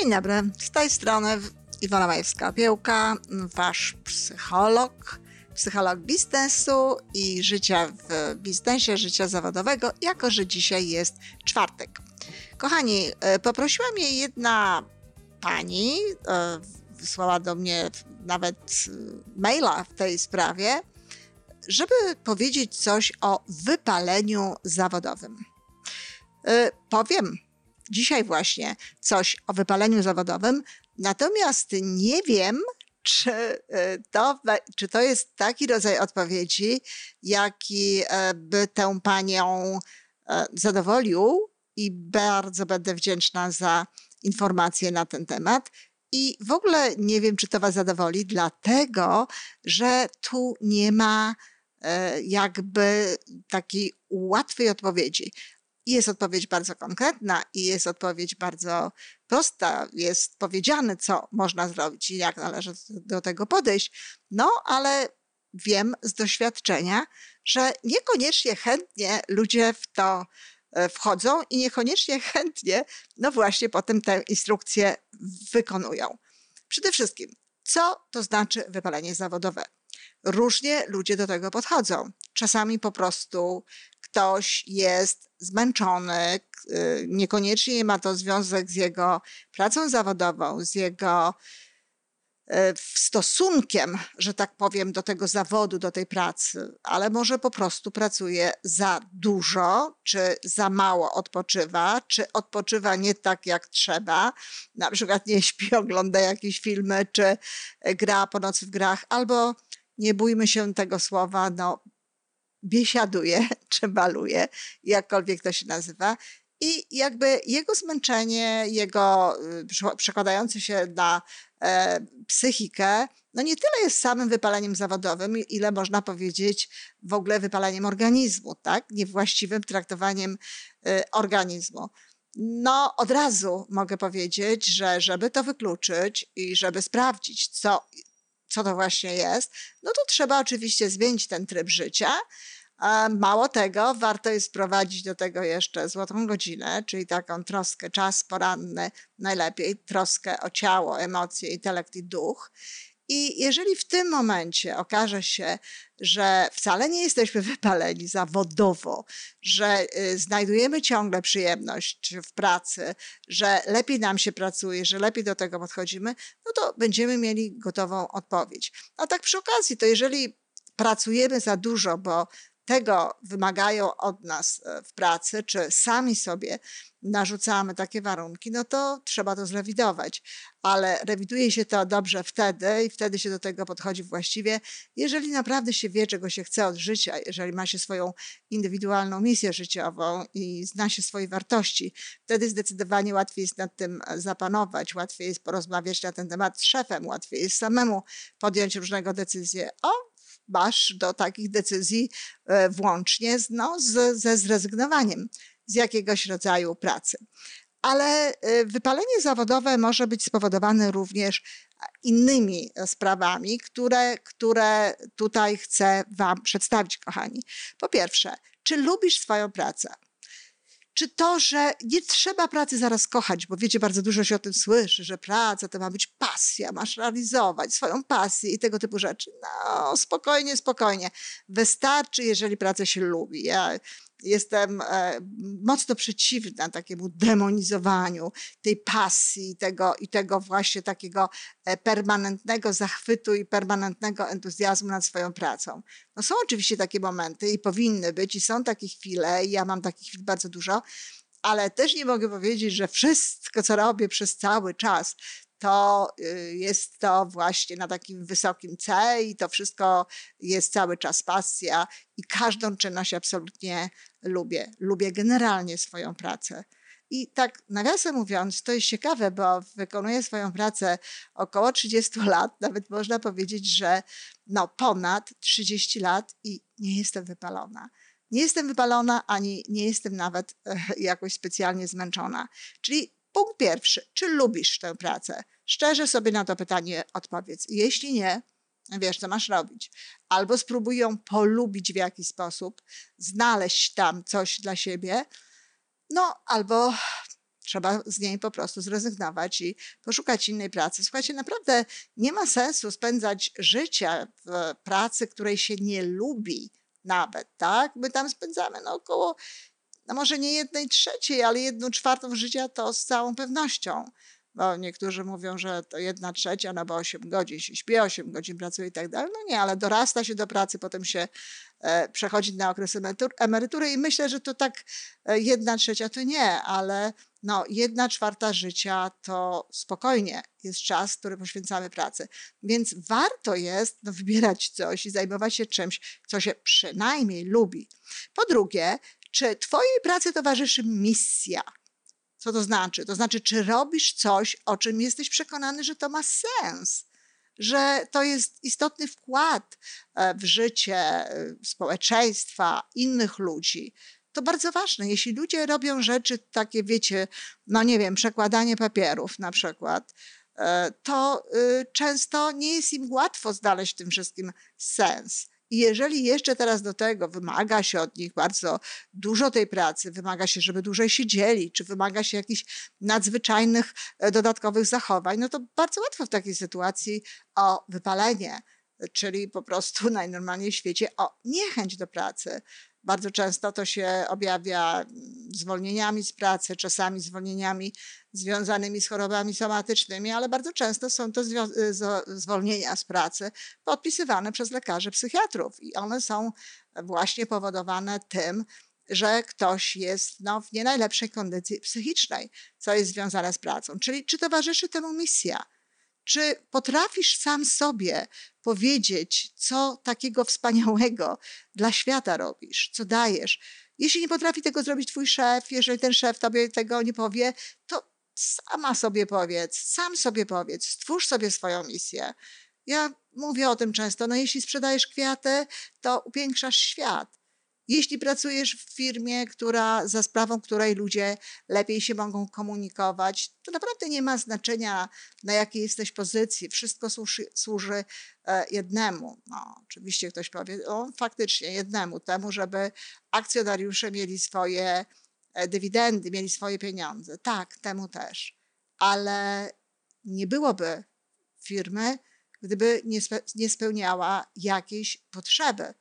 Dzień dobry, z tej strony Iwona Majewska-Piełka, wasz psycholog, psycholog biznesu i życia w biznesie, życia zawodowego, jako że dzisiaj jest czwartek. Kochani, e, poprosiła mnie jedna pani, e, wysłała do mnie nawet e, maila w tej sprawie, żeby powiedzieć coś o wypaleniu zawodowym. Powiem dzisiaj właśnie coś o wypaleniu zawodowym, natomiast nie wiem, czy to, czy to jest taki rodzaj odpowiedzi, jaki by tę panią zadowolił, i bardzo będę wdzięczna za informacje na ten temat. I w ogóle nie wiem, czy to Was zadowoli, dlatego że tu nie ma e, jakby takiej łatwej odpowiedzi. Jest odpowiedź bardzo konkretna i jest odpowiedź bardzo prosta. Jest powiedziane, co można zrobić i jak należy do tego podejść. No, ale wiem z doświadczenia, że niekoniecznie chętnie ludzie w to E, wchodzą i niekoniecznie chętnie, no właśnie, potem te instrukcje wykonują. Przede wszystkim, co to znaczy wypalenie zawodowe? Różnie ludzie do tego podchodzą. Czasami po prostu ktoś jest zmęczony, e, niekoniecznie ma to związek z jego pracą zawodową, z jego E, stosunkiem, że tak powiem, do tego zawodu, do tej pracy, ale może po prostu pracuje za dużo, czy za mało odpoczywa, czy odpoczywa nie tak jak trzeba, na przykład nie śpi, ogląda jakieś filmy, czy gra po nocy w grach, albo nie bójmy się tego słowa, no biesiaduje, czy baluje, jakkolwiek to się nazywa. I jakby jego zmęczenie, jego y, przekładający się na e, psychikę, no nie tyle jest samym wypaleniem zawodowym, ile można powiedzieć w ogóle wypaleniem organizmu, tak? Niewłaściwym traktowaniem e, organizmu. No, od razu mogę powiedzieć, że żeby to wykluczyć i żeby sprawdzić, co, co to właśnie jest, no to trzeba oczywiście zmienić ten tryb życia, Mało tego, warto jest wprowadzić do tego jeszcze złotą godzinę, czyli taką troskę, czas poranny, najlepiej troskę o ciało, emocje, intelekt i duch. I jeżeli w tym momencie okaże się, że wcale nie jesteśmy wypaleni zawodowo, że y, znajdujemy ciągle przyjemność w pracy, że lepiej nam się pracuje, że lepiej do tego podchodzimy, no to będziemy mieli gotową odpowiedź. A tak przy okazji, to jeżeli pracujemy za dużo, bo tego wymagają od nas e, w pracy, czy sami sobie narzucamy takie warunki, no to trzeba to zrewidować. Ale rewiduje się to dobrze wtedy i wtedy się do tego podchodzi właściwie, jeżeli naprawdę się wie, czego się chce od życia, jeżeli ma się swoją indywidualną misję życiową i zna się swoje wartości, wtedy zdecydowanie łatwiej jest nad tym e, zapanować, łatwiej jest porozmawiać na ten temat z szefem, łatwiej jest samemu podjąć różnego decyzje. O, masz do takich decyzji e, włącznie no, z, ze zrezygnowaniem z jakiegoś rodzaju pracy. Ale e, wypalenie zawodowe może być spowodowane również innymi sprawami, które, które tutaj chcę Wam przedstawić, kochani. Po pierwsze, czy lubisz swoją pracę? Czy to, że nie trzeba pracy zaraz kochać, bo wiecie, bardzo dużo się o tym słyszy, że praca to ma być pasja, masz realizować swoją pasję i tego typu rzeczy. No, spokojnie, spokojnie. Wystarczy, jeżeli pracę się lubi. Ja jestem e, mocno przeciwna takiemu demonizowaniu tej pasji tego, i tego właśnie takiego e, permanentnego zachwytu i permanentnego entuzjazmu nad swoją pracą. No są oczywiście takie momenty i powinny być i są takie chwile i ja mam takich chwil bardzo dużo, ale też nie mogę powiedzieć, że wszystko, co robię przez cały czas, to y, jest to właśnie na takim wysokim C i to wszystko jest cały czas pasja i każdą czynność absolutnie lubię. Lubię generalnie swoją pracę. I tak nawiasem mówiąc, to jest ciekawe, bo wykonuję swoją pracę około 30 lat, nawet można powiedzieć, że no ponad 30 lat i nie jestem wypalona. Nie jestem wypalona, ani nie jestem nawet e, jakoś specjalnie zmęczona. Czyli punkt pierwszy, czy lubisz tę pracę? Szczerze sobie na to pytanie odpowiedz. Jeśli nie, wiesz, co masz robić. Albo spróbuj ją polubić w jakiś sposób, znaleźć tam coś dla siebie, no albo trzeba z niej po prostu zrezygnować i poszukać innej pracy. Słuchajcie, naprawdę nie ma sensu spędzać życia w pracy, której się nie lubi nawet, tak? My tam spędzamy no około, no może nie jednej trzeciej, ale jedną czwartą życia to z całą pewnością bo niektórzy mówią, że to jedna trzecia, no bo 8 godzin się śpi, 8 godzin pracuje i tak dalej. No nie, ale dorasta się do pracy, potem się e, przechodzi na okres emerytury i myślę, że to tak e, jedna trzecia to nie, ale no jedna czwarta życia to spokojnie jest czas, który poświęcamy pracy. Więc warto jest no, wybierać coś i zajmować się czymś, co się przynajmniej lubi. Po drugie, czy Twojej pracy towarzyszy misja? Co to znaczy? To znaczy, czy robisz coś, o czym jesteś przekonany, że to ma sens, że to jest istotny wkład e, w życie e, społeczeństwa, innych ludzi. To bardzo ważne. Jeśli ludzie robią rzeczy takie, wiecie, no nie wiem, przekładanie papierów na przykład, e, to y, często nie jest im łatwo znaleźć w tym wszystkim sens. I jeżeli jeszcze teraz do tego wymaga się od nich bardzo dużo tej pracy, wymaga się, żeby dłużej siedzieli, czy wymaga się jakichś nadzwyczajnych e, dodatkowych zachowań, no to bardzo łatwo w takiej sytuacji o wypalenie, czyli po prostu najnormalniej w świecie o niechęć do pracy. Bardzo często to się objawia mm, zwolnieniami z pracy, czasami zwolnieniami związanymi z chorobami somatycznymi, ale bardzo często są to y, zwolnienia z pracy podpisywane przez lekarzy psychiatrów i one są właśnie powodowane tym, że ktoś jest no, w nie najlepszej kondycji psychicznej, co jest związane z pracą. Czyli czy towarzyszy temu misja? Czy potrafisz sam sobie powiedzieć, co takiego wspaniałego dla świata robisz, co dajesz? Jeśli nie potrafi tego zrobić twój szef, jeżeli ten szef tobie tego nie powie, to sama sobie powiedz, sam sobie powiedz, stwórz sobie swoją misję. Ja mówię o tym często, no jeśli sprzedajesz kwiaty, to upiększasz świat. Jeśli pracujesz w firmie, która, za sprawą której ludzie lepiej się mogą komunikować, to naprawdę nie ma znaczenia, na jakiej jesteś pozycji. Wszystko służy, służy e, jednemu. No, oczywiście ktoś powie, o, faktycznie jednemu, temu, żeby akcjonariusze mieli swoje e, dywidendy, mieli swoje pieniądze. Tak, temu też. Ale nie byłoby firmy, gdyby nie, nie spełniała jakiejś potrzeby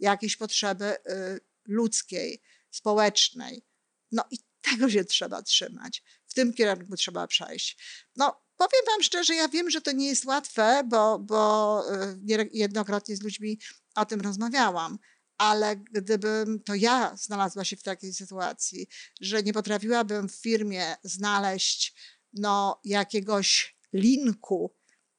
jakiejś potrzeby y, ludzkiej, społecznej. No i tego się trzeba trzymać. W tym kierunku trzeba przejść. No, powiem Wam szczerze, ja wiem, że to nie jest łatwe, bo, bo y, jednokrotnie z ludźmi o tym rozmawiałam. Ale gdybym to ja znalazła się w takiej sytuacji, że nie potrafiłabym w firmie znaleźć no, jakiegoś linku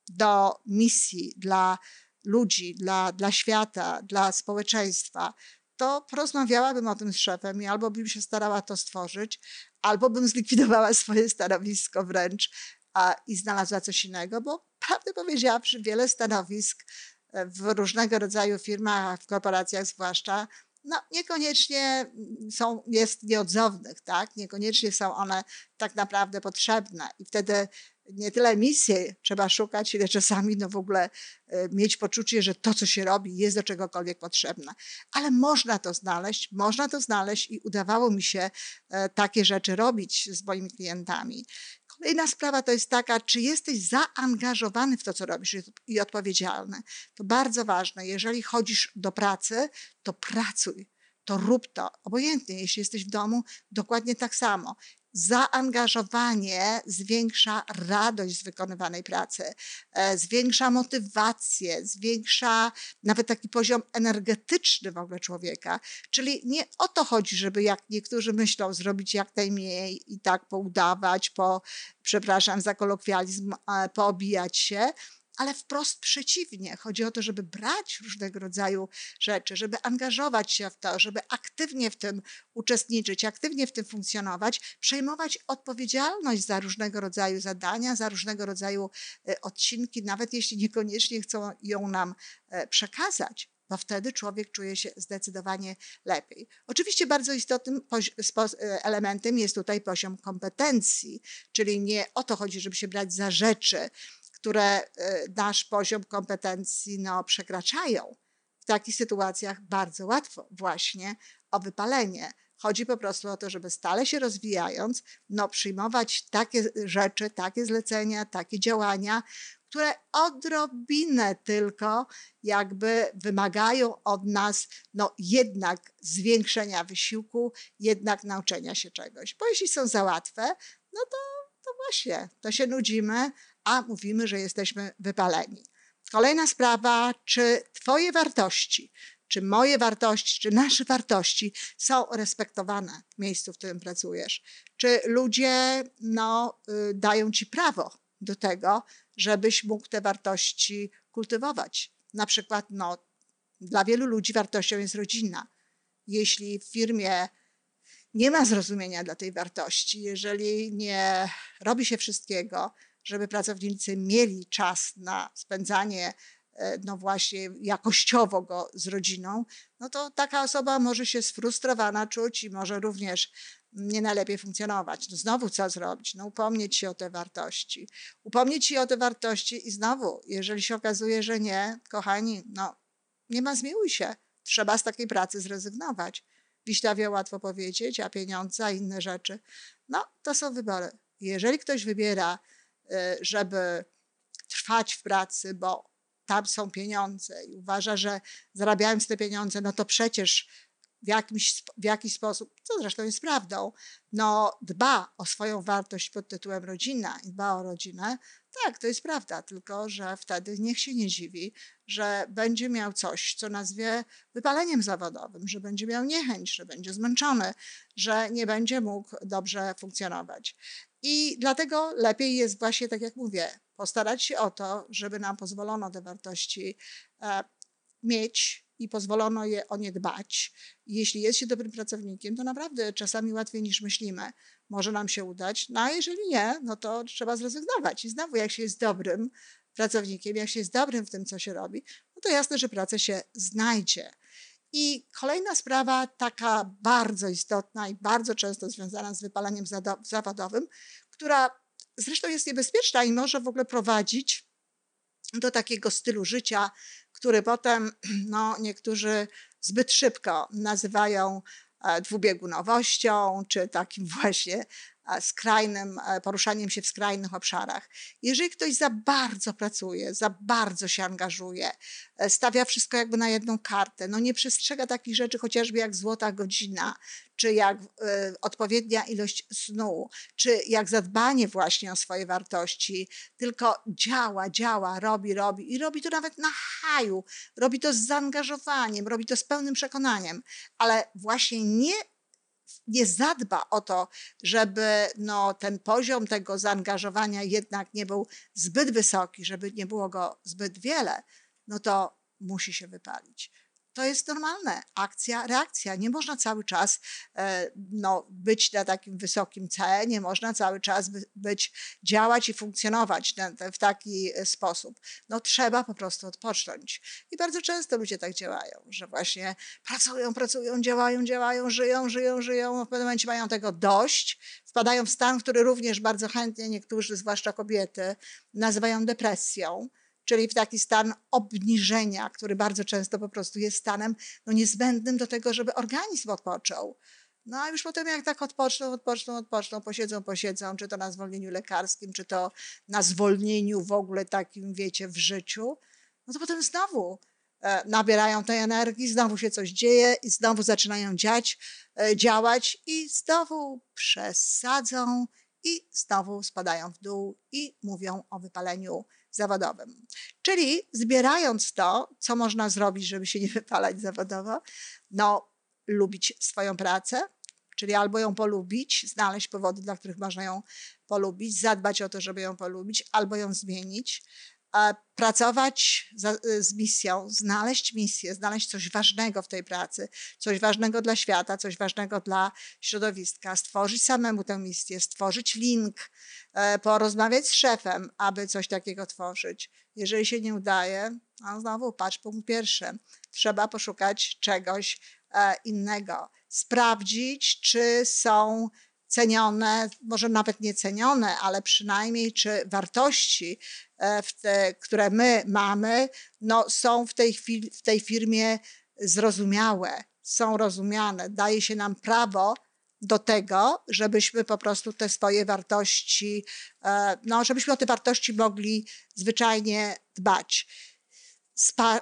do misji dla ludzi, dla, dla świata, dla społeczeństwa, to porozmawiałabym o tym z szefem i albo bym się starała to stworzyć, albo bym zlikwidowała swoje stanowisko wręcz a, i znalazła coś innego, bo prawdę powiedziawszy, wiele stanowisk e, w różnego rodzaju firmach, w korporacjach zwłaszcza, no, niekoniecznie są, jest nieodzownych, tak? Niekoniecznie są one tak naprawdę potrzebne. I wtedy nie tyle misję trzeba szukać, ile czasami no w ogóle e, mieć poczucie, że to, co się robi, jest do czegokolwiek potrzebne. Ale można to znaleźć, można to znaleźć i udawało mi się e, takie rzeczy robić z moimi klientami. Kolejna sprawa to jest taka, czy jesteś zaangażowany w to, co robisz i odpowiedzialny. To bardzo ważne. Jeżeli chodzisz do pracy, to pracuj to rób to. Obojętnie, jeśli jesteś w domu, dokładnie tak samo zaangażowanie zwiększa radość z wykonywanej pracy, e, zwiększa motywację, zwiększa nawet taki poziom energetyczny w ogóle człowieka. Czyli nie o to chodzi, żeby jak niektórzy myślą, zrobić jak najmniej i tak poudawać, po, przepraszam za kolokwializm, poobijać się, ale wprost przeciwnie. Chodzi o to, żeby brać różnego rodzaju rzeczy, żeby angażować się w to, żeby aktywnie w tym uczestniczyć, aktywnie w tym funkcjonować, przejmować odpowiedzialność za różnego rodzaju zadania, za różnego rodzaju e, odcinki, nawet jeśli niekoniecznie chcą ją nam e, przekazać bo wtedy człowiek czuje się zdecydowanie lepiej. Oczywiście bardzo istotnym e, elementem jest tutaj poziom kompetencji, czyli nie o to chodzi, żeby się brać za rzeczy, które y, nasz poziom kompetencji no, przekraczają. W takich sytuacjach bardzo łatwo właśnie o wypalenie. Chodzi po prostu o to, żeby stale się rozwijając, no, przyjmować takie rzeczy, takie zlecenia, takie działania, które odrobinę tylko jakby wymagają od nas no jednak zwiększenia wysiłku, jednak nauczenia się czegoś. Bo jeśli są za łatwe, no to, to właśnie, to się nudzimy, a mówimy, że jesteśmy wypaleni. Kolejna sprawa, czy Twoje wartości, czy moje wartości, czy nasze wartości są respektowane w miejscu, w którym pracujesz? Czy ludzie no, y, dają Ci prawo do tego, żebyś mógł te wartości kultywować? Na przykład, no, dla wielu ludzi wartością jest rodzina. Jeśli w firmie nie ma zrozumienia dla tej wartości, jeżeli nie robi się wszystkiego, żeby pracownicy mieli czas na spędzanie e, no właśnie jakościowo go z rodziną, no to taka osoba może się sfrustrowana czuć i może również nie najlepiej funkcjonować. No znowu co zrobić? No upomnieć się o te wartości. Upomnieć się o te wartości i znowu, jeżeli się okazuje, że nie, kochani, no nie ma zmiłuj się. Trzeba z takiej pracy zrezygnować. Wiślawie łatwo powiedzieć, a pieniądze, a inne rzeczy. No, to są wybory. Jeżeli ktoś wybiera żeby trwać w pracy, bo tam są pieniądze i uważa, że zarabiając te pieniądze, no to przecież w, jakimś, w jakiś sposób, co zresztą jest prawdą, no dba o swoją wartość pod tytułem rodzina i dba o rodzinę, tak, to jest prawda, tylko że wtedy niech się nie dziwi, że będzie miał coś, co nazwie wypaleniem zawodowym, że będzie miał niechęć, że będzie zmęczony, że nie będzie mógł dobrze funkcjonować. I dlatego lepiej jest właśnie, tak jak mówię, postarać się o to, żeby nam pozwolono te wartości e, mieć i pozwolono je o nie dbać. Jeśli jest się dobrym pracownikiem, to naprawdę czasami łatwiej niż myślimy. Może nam się udać, no a jeżeli nie, no to trzeba zrezygnować. I znowu, jak się jest dobrym pracownikiem, jak się jest dobrym w tym, co się robi, no to jasne, że praca się znajdzie. I kolejna sprawa, taka bardzo istotna i bardzo często związana z wypaleniem zawodowym, która zresztą jest niebezpieczna i może w ogóle prowadzić do takiego stylu życia, który potem no, niektórzy zbyt szybko nazywają dwubiegunowością, czy takim właśnie skrajnym, e, poruszaniem się w skrajnych obszarach. Jeżeli ktoś za bardzo pracuje, za bardzo się angażuje, e, stawia wszystko jakby na jedną kartę, no nie przestrzega takich rzeczy chociażby jak złota godzina, czy jak y, odpowiednia ilość snu, czy jak zadbanie właśnie o swoje wartości, tylko działa, działa, robi, robi i robi to nawet na haju, robi to z zaangażowaniem, robi to z pełnym przekonaniem, ale właśnie nie nie zadba o to, żeby no, ten poziom tego zaangażowania jednak nie był zbyt wysoki, żeby nie było go zbyt wiele, no to musi się wypalić. To jest normalne. Akcja, reakcja. Nie można cały czas e, no, być na takim wysokim C, nie można cały czas być, działać i funkcjonować w taki e, sposób. No, trzeba po prostu odpocząć. I bardzo często ludzie tak działają, że właśnie pracują, pracują, działają, działają, żyją, żyją, żyją. W pewnym momencie mają tego dość, wpadają w stan, który również bardzo chętnie niektórzy, zwłaszcza kobiety, nazywają depresją czyli w taki stan obniżenia, który bardzo często po prostu jest stanem no, niezbędnym do tego, żeby organizm odpoczął. No a już potem jak tak odpoczną, odpoczną, odpoczną, posiedzą, posiedzą, czy to na zwolnieniu lekarskim, czy to na zwolnieniu w ogóle takim, wiecie, w życiu, no to potem znowu e, nabierają tej energii, znowu się coś dzieje i znowu zaczynają dziać, e, działać i znowu przesadzą i znowu spadają w dół i mówią o wypaleniu zawodowym. Czyli zbierając to, co można zrobić, żeby się nie wypalać zawodowo, no lubić swoją pracę, czyli albo ją polubić, znaleźć powody, dla których można ją polubić, zadbać o to, żeby ją polubić, albo ją zmienić, pracować z misją, znaleźć misję, znaleźć coś ważnego w tej pracy, coś ważnego dla świata, coś ważnego dla środowiska, stworzyć samemu tę misję, stworzyć link, e, porozmawiać z szefem, aby coś takiego tworzyć. Jeżeli się nie udaje, no znowu patrz punkt pierwszy. Trzeba poszukać czegoś e, innego. Sprawdzić, czy są cenione, może nawet nie cenione, ale przynajmniej czy wartości, e, te, które my mamy, no, są w tej, chwili, w tej firmie zrozumiałe, są rozumiane, daje się nam prawo do tego, żebyśmy po prostu te swoje wartości, e, no, żebyśmy o te wartości mogli zwyczajnie dbać.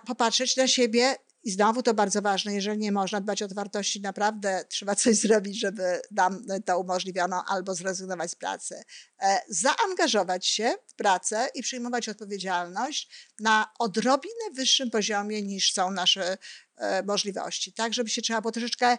Popatrzeć na siebie i znowu to bardzo ważne, jeżeli nie można dbać o wartości, naprawdę trzeba coś zrobić, żeby nam to umożliwiono albo zrezygnować z pracy. E, zaangażować się w pracę i przyjmować odpowiedzialność na odrobinę wyższym poziomie niż są nasze możliwości, tak, żeby się trzeba było troszeczkę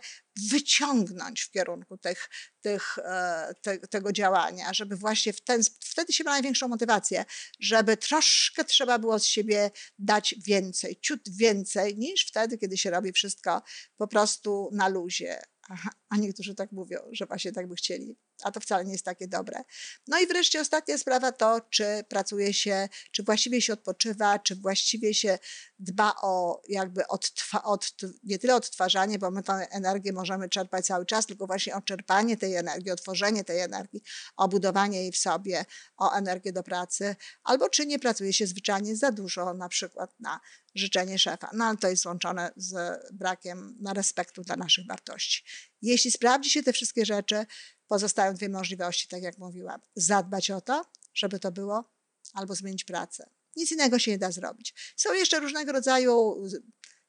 wyciągnąć w kierunku tych, tych, e, te, tego działania, żeby właśnie w ten, wtedy się ma największą motywację, żeby troszkę trzeba było z siebie dać więcej, ciut więcej niż wtedy, kiedy się robi wszystko po prostu na luzie. Aha, a niektórzy tak mówią, że właśnie tak by chcieli a to wcale nie jest takie dobre. No i wreszcie ostatnia sprawa to, czy pracuje się, czy właściwie się odpoczywa, czy właściwie się dba o jakby odtwa, od, nie tyle odtwarzanie, bo my tę energię możemy czerpać cały czas, tylko właśnie o czerpanie tej energii, o tworzenie tej energii, o budowanie jej w sobie, o energię do pracy, albo czy nie pracuje się zwyczajnie za dużo, na przykład na życzenie szefa. No ale to jest łączone z brakiem na respektu dla naszych wartości. Jeśli sprawdzi się te wszystkie rzeczy, pozostają dwie możliwości, tak jak mówiłam. Zadbać o to, żeby to było, albo zmienić pracę. Nic innego się nie da zrobić. Są jeszcze różnego rodzaju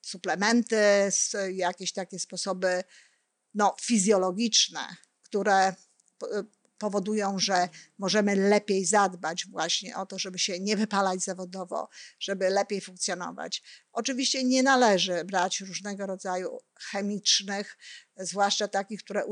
suplementy, jakieś takie sposoby no, fizjologiczne, które powodują, że możemy lepiej zadbać właśnie o to, żeby się nie wypalać zawodowo, żeby lepiej funkcjonować. Oczywiście nie należy brać różnego rodzaju chemicznych, zwłaszcza takich, które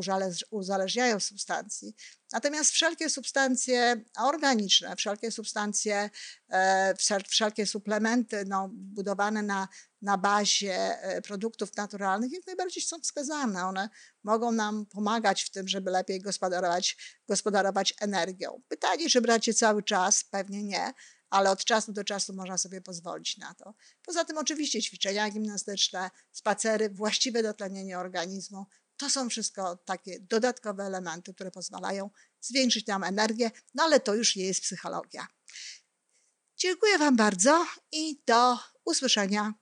uzależniają substancji. Natomiast wszelkie substancje organiczne, wszelkie substancje, e, wszelkie suplementy no, budowane na, na bazie e, produktów naturalnych jak najbardziej są wskazane. One mogą nam pomagać w tym, żeby lepiej gospodarować, gospodarować energią. Pytanie, czy brać je cały czas? Pewnie nie ale od czasu do czasu można sobie pozwolić na to. Poza tym oczywiście ćwiczenia gimnastyczne, spacery, właściwe dotlenienie organizmu, to są wszystko takie dodatkowe elementy, które pozwalają zwiększyć nam energię, no ale to już nie jest psychologia. Dziękuję Wam bardzo i do usłyszenia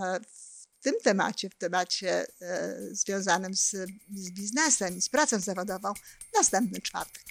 e, w tym temacie, w temacie e, związanym z, z biznesem i z pracą zawodową następny czwartek.